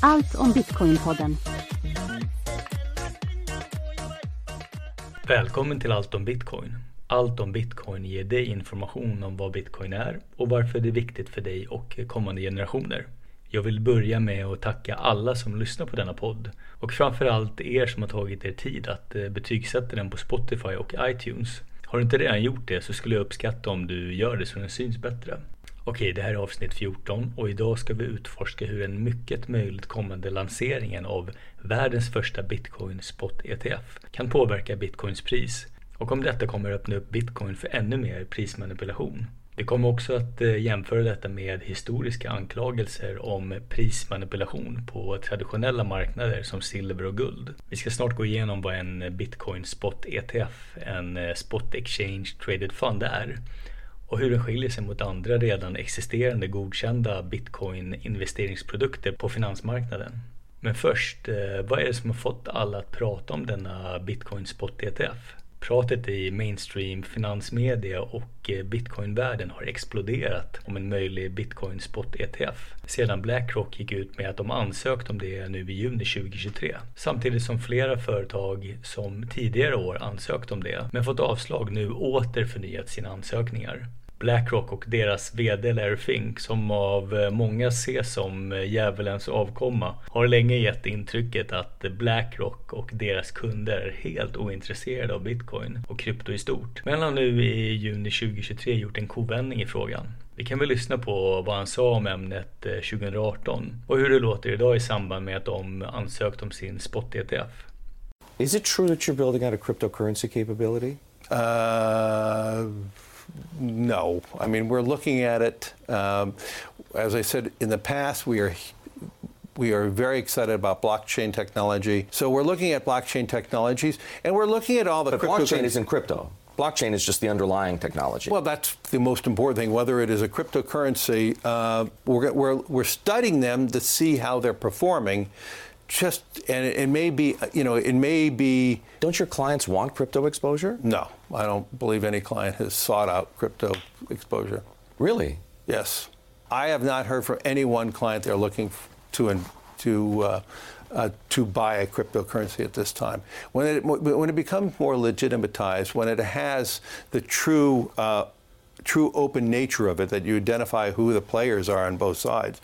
Allt om Bitcoin-podden. Välkommen till Allt om Bitcoin. Allt om Bitcoin ger dig information om vad Bitcoin är och varför det är viktigt för dig och kommande generationer. Jag vill börja med att tacka alla som lyssnar på denna podd och framförallt er som har tagit er tid att eh, betygsätta den på Spotify och iTunes. Har du inte redan gjort det så skulle jag uppskatta om du gör det så den syns bättre. Okej, det här är avsnitt 14 och idag ska vi utforska hur en mycket möjligt kommande lanseringen av världens första Bitcoin Spot ETF kan påverka Bitcoins pris och om detta kommer öppna upp Bitcoin för ännu mer prismanipulation. Vi kommer också att eh, jämföra detta med historiska anklagelser om prismanipulation på traditionella marknader som silver och guld. Vi ska snart gå igenom vad en Bitcoin Spot ETF, en eh, Spot Exchange Traded Fund är och hur den skiljer sig mot andra redan existerande godkända bitcoin investeringsprodukter på finansmarknaden. Men först, eh, vad är det som har fått alla att prata om denna bitcoin spot ETF? Pratet i mainstream finansmedia och eh, bitcoinvärlden har exploderat om en möjlig bitcoin spot ETF sedan Blackrock gick ut med att de ansökt om det nu i juni 2023. Samtidigt som flera företag som tidigare år ansökt om det men fått avslag nu åter förnyat sina ansökningar. Blackrock och deras VD Larry Fink, som av eh, många ses som eh, djävulens avkomma, har länge gett intrycket att Blackrock och deras kunder är helt ointresserade av bitcoin och krypto i stort. Men han har nu i juni 2023 gjort en kovändning i frågan. Vi kan väl lyssna på vad han sa om ämnet 2018 eh, och hur det låter idag i samband med att de ansökt om sin spot-ETF. Is it true that you're building out a cryptocurrency capability? Uh... no. I mean, we're looking at it. Um, as I said in the past, we are we are very excited about blockchain technology. So we're looking at blockchain technologies, and we're looking at all the. But blockchain is in crypto. Blockchain is just the underlying technology. Well, that's the most important thing. Whether it is a cryptocurrency, uh, we're, we're, we're studying them to see how they're performing just and it, it, may be you know it may be. Don't your clients want crypto exposure? No i don't believe any client has sought out crypto exposure. Really? Yes. I have not heard from any one client they're looking to to uh, uh, to buy a cryptocurrency at this time. When it when it becomes more legitimatized, when it has the true uh, true open nature of it, that you identify who the players are on both sides,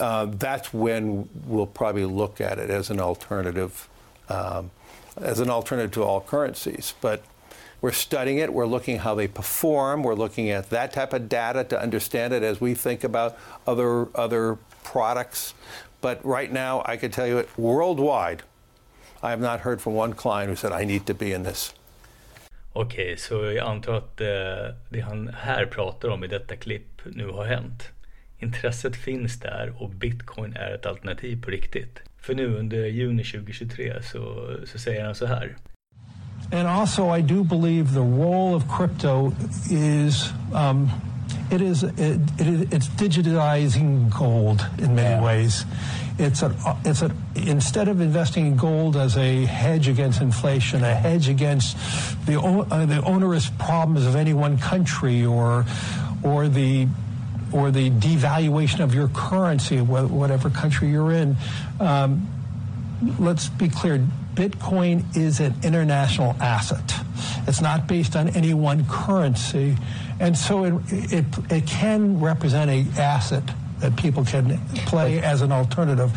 uh, that's when we'll probably look at it as an alternative, um, as an alternative to all currencies. But we're studying it. We're looking how they perform. We're looking at that type of data to understand it as we think about other other products. But right now, I can tell you it worldwide. I have not heard from one client who said I need to be in this. Okej, okay, så jag antar att eh, det han här pratar om i detta klipp nu har hänt. Intresset finns där och bitcoin är ett alternativ på riktigt. För nu under juni 2023 så, så säger han så här. And also I do believe the role of crypto is um, it is it, it, it's digitizing gold in many yeah. ways. It's a, it's a, instead of investing in gold as a hedge against inflation, a hedge against the, uh, the onerous problems of any one country or, or the or the devaluation of your currency, whatever country you're in. Um, let's be clear Bitcoin is an international asset. It's not based on any one currency. And so it, it, it can represent an asset that people can play as an alternative.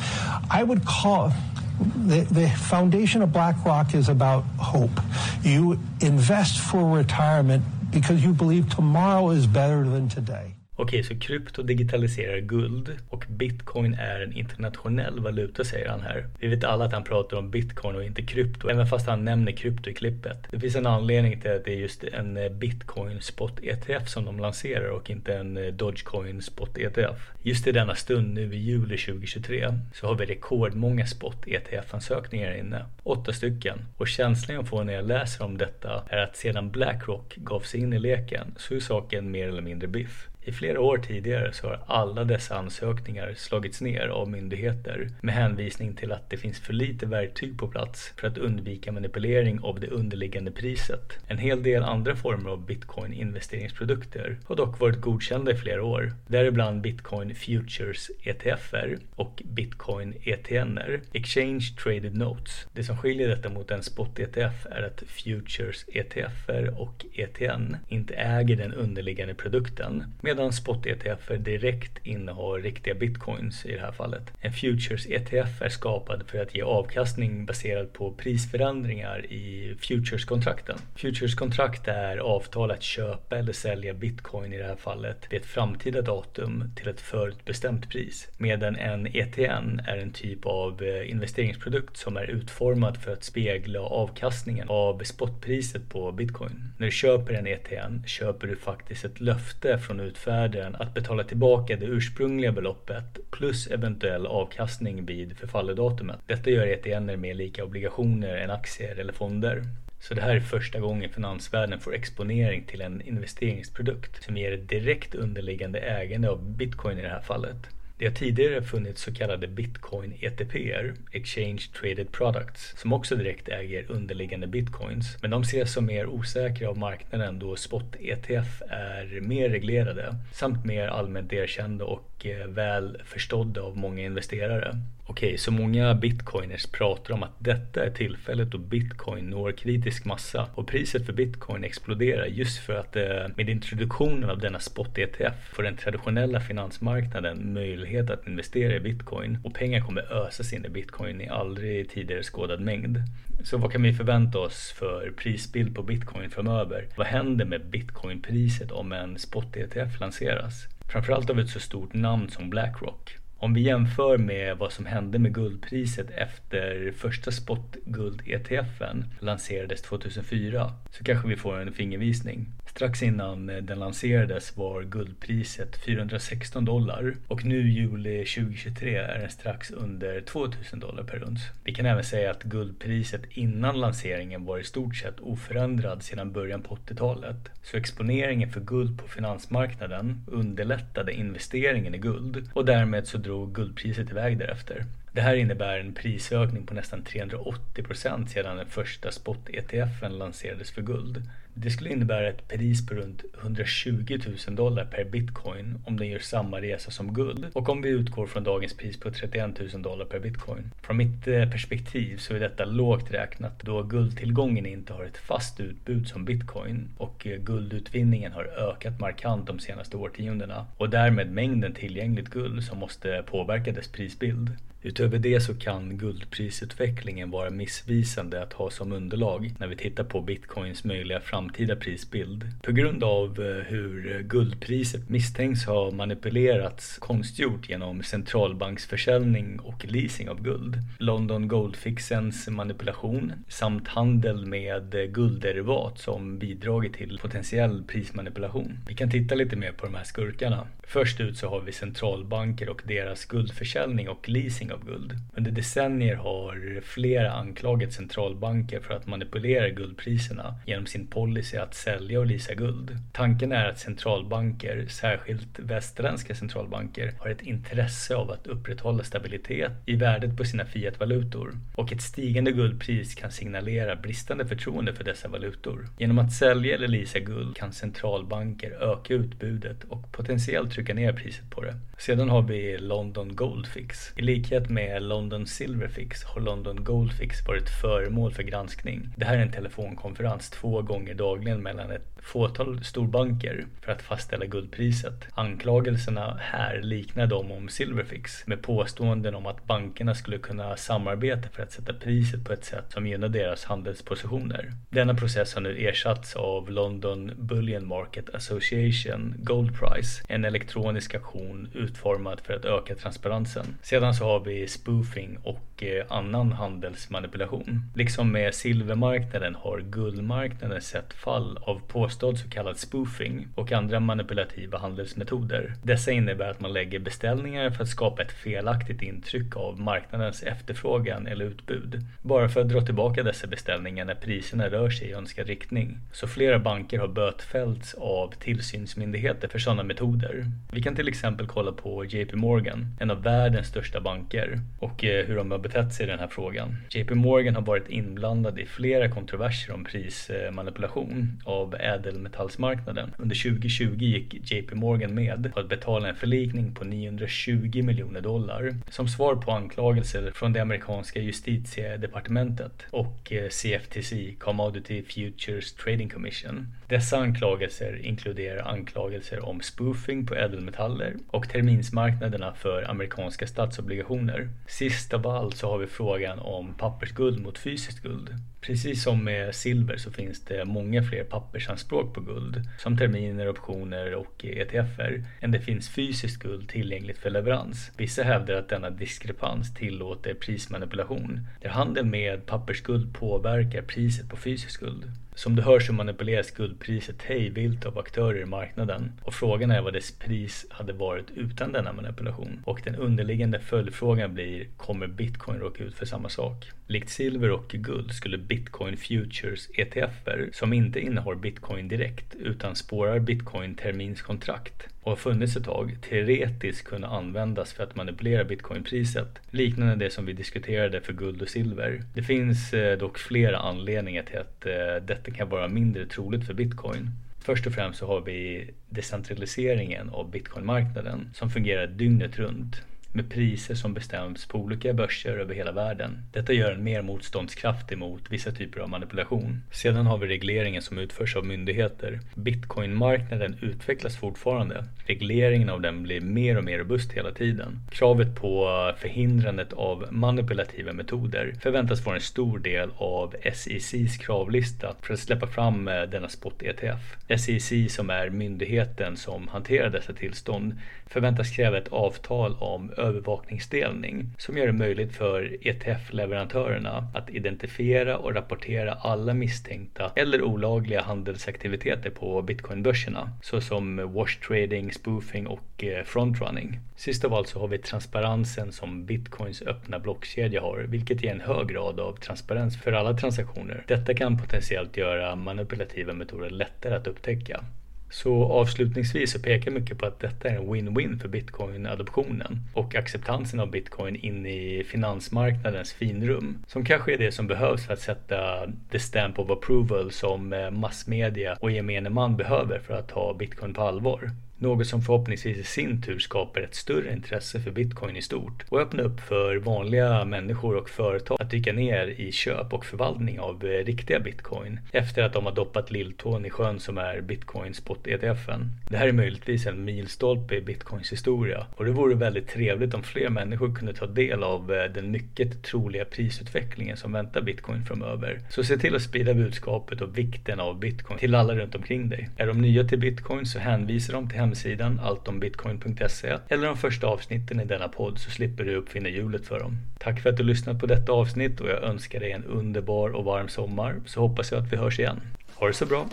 I would call the, the foundation of BlackRock is about hope. You invest for retirement because you believe tomorrow is better than today. Okej, så krypto digitaliserar guld och bitcoin är en internationell valuta säger han här. Vi vet alla att han pratar om bitcoin och inte krypto, även fast han nämner krypto i klippet. Det finns en anledning till att det är just en eh, bitcoin spot ETF som de lanserar och inte en eh, Dogecoin spot ETF. Just i denna stund nu i juli 2023 så har vi rekordmånga spot ETF-ansökningar inne. Åtta stycken. Och känslan jag får när jag läser om detta är att sedan Blackrock gav sig in i leken så är saken mer eller mindre biff. I flera år tidigare så har alla dessa ansökningar slagits ner av myndigheter med hänvisning till att det finns för lite verktyg på plats för att undvika manipulering av det underliggande priset. En hel del andra former av bitcoin investeringsprodukter har dock varit godkända i flera år, däribland bitcoin futures ETFer och bitcoin ETNer, exchange traded notes. Det som skiljer detta mot en spot ETF är att futures ETFer och ETN inte äger den underliggande produkten medan spot ETFer direkt innehar riktiga bitcoins i det här fallet. En futures ETF är skapad för att ge avkastning baserad på prisförändringar i futures-kontrakten. Futures-kontrakt är avtal att köpa eller sälja bitcoin i det här fallet vid ett framtida datum till ett förutbestämt pris medan en ETN är en typ av eh, investeringsprodukt som är utformad för att spegla avkastningen av spotpriset på bitcoin. När du köper en ETN köper du faktiskt ett löfte från utfärdaren att betala tillbaka det ursprungliga beloppet plus eventuell avkastning vid förfalledatumet. Detta gör ETN mer lika obligationer än aktier eller fonder. Så det här är första gången finansvärlden får exponering till en investeringsprodukt som ger ett direkt underliggande ägande av bitcoin i det här fallet. Det har tidigare funnits så kallade bitcoin ETPer, Exchange Traded Products, som också direkt äger underliggande bitcoins. Men de ses som mer osäkra av marknaden då spot ETF är mer reglerade samt mer allmänt erkända och eh, väl förstådda av många investerare. Okej, så många bitcoiners pratar om att detta är tillfället då bitcoin når kritisk massa och priset för bitcoin exploderar just för att eh, med introduktionen av denna spot-ETF får den traditionella finansmarknaden möjlighet att investera i bitcoin och pengar kommer ösas in i bitcoin i aldrig tidigare skådad mängd. Så vad kan vi förvänta oss för prisbild på bitcoin framöver? Vad händer med bitcoinpriset om en spot-ETF lanseras? Framförallt av ett så stort namn som Blackrock. Om vi jämför med vad som hände med guldpriset efter första spot-guld-ETFen lanserades 2004 så kanske vi får en fingervisning. Strax innan eh, den lanserades var guldpriset 416 dollar och nu juli 2023 är den strax under 2000 dollar per uns. Vi kan även säga att guldpriset innan lanseringen var i stort sett oförändrad sedan början på 80-talet. Så exponeringen för guld på finansmarknaden underlättade investeringen i guld och därmed så drog guldpriset iväg därefter. Det här innebär en prisökning på nästan 380 procent sedan den första spot-ETFen lanserades för guld. Det skulle innebära ett pris på runt 120 000 dollar per bitcoin om den gör samma resa som guld. Och om vi utgår från dagens pris på 31 000 dollar per bitcoin. Från mitt eh, perspektiv så är detta lågt räknat då guldtillgången inte har ett fast utbud som bitcoin och eh, guldutvinningen har ökat markant de senaste årtiondena och därmed mängden tillgängligt guld som måste påverka dess prisbild. Utöver det så kan guldprisutvecklingen vara missvisande att ha som underlag när vi tittar på bitcoins möjliga framtida prisbild. På grund av eh, hur guldpriset misstänks ha manipulerats konstgjort genom centralbanksförsäljning och leasing av guld, London Goldfixens manipulation samt handel med guldderivat som bidragit till potentiell prismanipulation. Vi kan titta lite mer på de här skurkarna. Först ut så har vi centralbanker och deras guldförsäljning och leasing av guld. Under decennier har flera anklagat centralbanker för att manipulera guldpriserna genom sin policy att sälja och leasa guld. Tanken är att centralbanker, särskilt västerländska centralbanker, har ett intresse av att upprätthålla stabilitet i värdet på sina fiatvalutor och ett stigande guldpris kan signalera bristande förtroende för dessa valutor. Genom att sälja eller leasa guld kan centralbanker öka utbudet och potentiellt trycka ner priset på det. Sedan har vi London Goldfix. I likhet med London Silverfix har London Goldfix varit föremål för granskning. Det här är en telefonkonferens två gånger dagligen mellan ett fåtal storbanker för att fastställa guldpriset. Anklagelserna här liknar de om Silverfix med påståenden om att bankerna skulle kunna samarbeta för att sätta priset på ett sätt som gynnar deras handelspositioner. Denna process har nu ersatts av London Bullion Market Association Gold Price, en elektronisk aktion utformad för att öka transparensen. Sedan så har vi vi spoofing och eh, annan handelsmanipulation. Liksom med silvermarknaden har guldmarknaden sett fall av påstådd så kallad spoofing och andra manipulativa handelsmetoder. Dessa innebär att man lägger beställningar för att skapa ett felaktigt intryck av marknadens efterfrågan eller utbud. Bara för att dra tillbaka dessa beställningar när priserna rör sig i önskad riktning. Så flera banker har bötfällts av tillsynsmyndigheter för sådana metoder. Vi kan till exempel kolla på JP Morgan, en av världens största banker, och eh, hur de har betett sig i den här frågan. JP Morgan har varit inblandad i flera kontroverser om prismanipulation av ädelmetallsmarknaden. Under 2020 gick JP Morgan med på att betala en förlikning på 920 miljoner dollar som svar på anklagelser från det amerikanska justitiedepartementet och eh, CFTC, Commodity Futures Trading Commission. Dessa anklagelser inkluderar anklagelser om spoofing på ädelmetaller och terminsmarknaderna för amerikanska statsobligationer. Sist av allt så har vi frågan om pappersguld mot fysiskt guld. Precis som med silver så finns det många fler pappersanspråk på guld, som terminer, optioner och ETFer, än det finns fysiskt guld tillgängligt för leverans. Vissa hävdar att denna diskrepans tillåter prismanipulation, där handeln med pappersguld påverkar priset på fysiskt guld. Som du hör så manipuleras guldpriset hejvilt av aktörer i marknaden och frågan är vad dess pris hade varit utan denna manipulation. Och den underliggande följdfrågan blir, kommer bitcoin råka ut för samma sak? Likt silver och guld skulle bitcoin futures ETFer som inte innehar bitcoin direkt utan spårar bitcoin terminskontrakt och har funnits ett tag teoretiskt kunna användas för att manipulera bitcoinpriset, liknande det som vi diskuterade för guld och silver. Det finns eh, dock flera anledningar till att eh, detta kan vara mindre troligt för bitcoin. Först och främst så har vi decentraliseringen av bitcoinmarknaden som fungerar dygnet runt med priser som bestäms på olika börser över hela världen. Detta gör en mer motståndskraftig mot vissa typer av manipulation. Sedan har vi regleringen som utförs av myndigheter. Bitcoinmarknaden utvecklas fortfarande. Regleringen av den blir mer och mer robust hela tiden. Kravet på förhindrandet av manipulativa metoder förväntas vara en stor del av SECs kravlista för att släppa fram eh, denna spot-ETF. SEC som är myndigheten som hanterar dessa tillstånd förväntas kräva ett avtal om övervakningsdelning som gör det möjligt för ETF-leverantörerna att identifiera och rapportera alla misstänkta eller olagliga handelsaktiviteter på bitcoinbörserna såsom wash trading, spoofing och eh, frontrunning. Sist av allt så har vi transparensen som bitcoins öppna blockkedja har vilket ger en hög grad av transparens för alla transaktioner. Detta kan potentiellt göra manipulativa metoder lättare att upptäcka. Så avslutningsvis så pekar mycket på att detta är en win-win för bitcoin-adoptionen och acceptansen av bitcoin in i finansmarknadens finrum. Som kanske är det som behövs för att sätta the stamp of approval som eh, massmedia och gemene man behöver för att ta bitcoin på allvar. Något som förhoppningsvis i sin tur skapar ett större intresse för bitcoin i stort och öppnar upp för vanliga människor och företag att dyka ner i köp och förvaltning av eh, riktiga bitcoin efter att de har doppat lilltån i sjön som är bitcoin spot ETFen. Det här är möjligtvis en milstolpe i bitcoins historia och det vore väldigt trevligt om fler människor kunde ta del av eh, den mycket troliga prisutvecklingen som väntar bitcoin framöver. Så se till att sprida budskapet och vikten av bitcoin till alla runt omkring dig. Är de nya till bitcoin så hänvisar de till hemsidan alltombitcoin.se eller de första avsnitten i denna podd så slipper du uppfinna hjulet för dem. Tack för att du lyssnat på detta avsnitt och jag önskar dig en underbar och varm sommar så hoppas jag att vi hörs igen. Ha det så bra!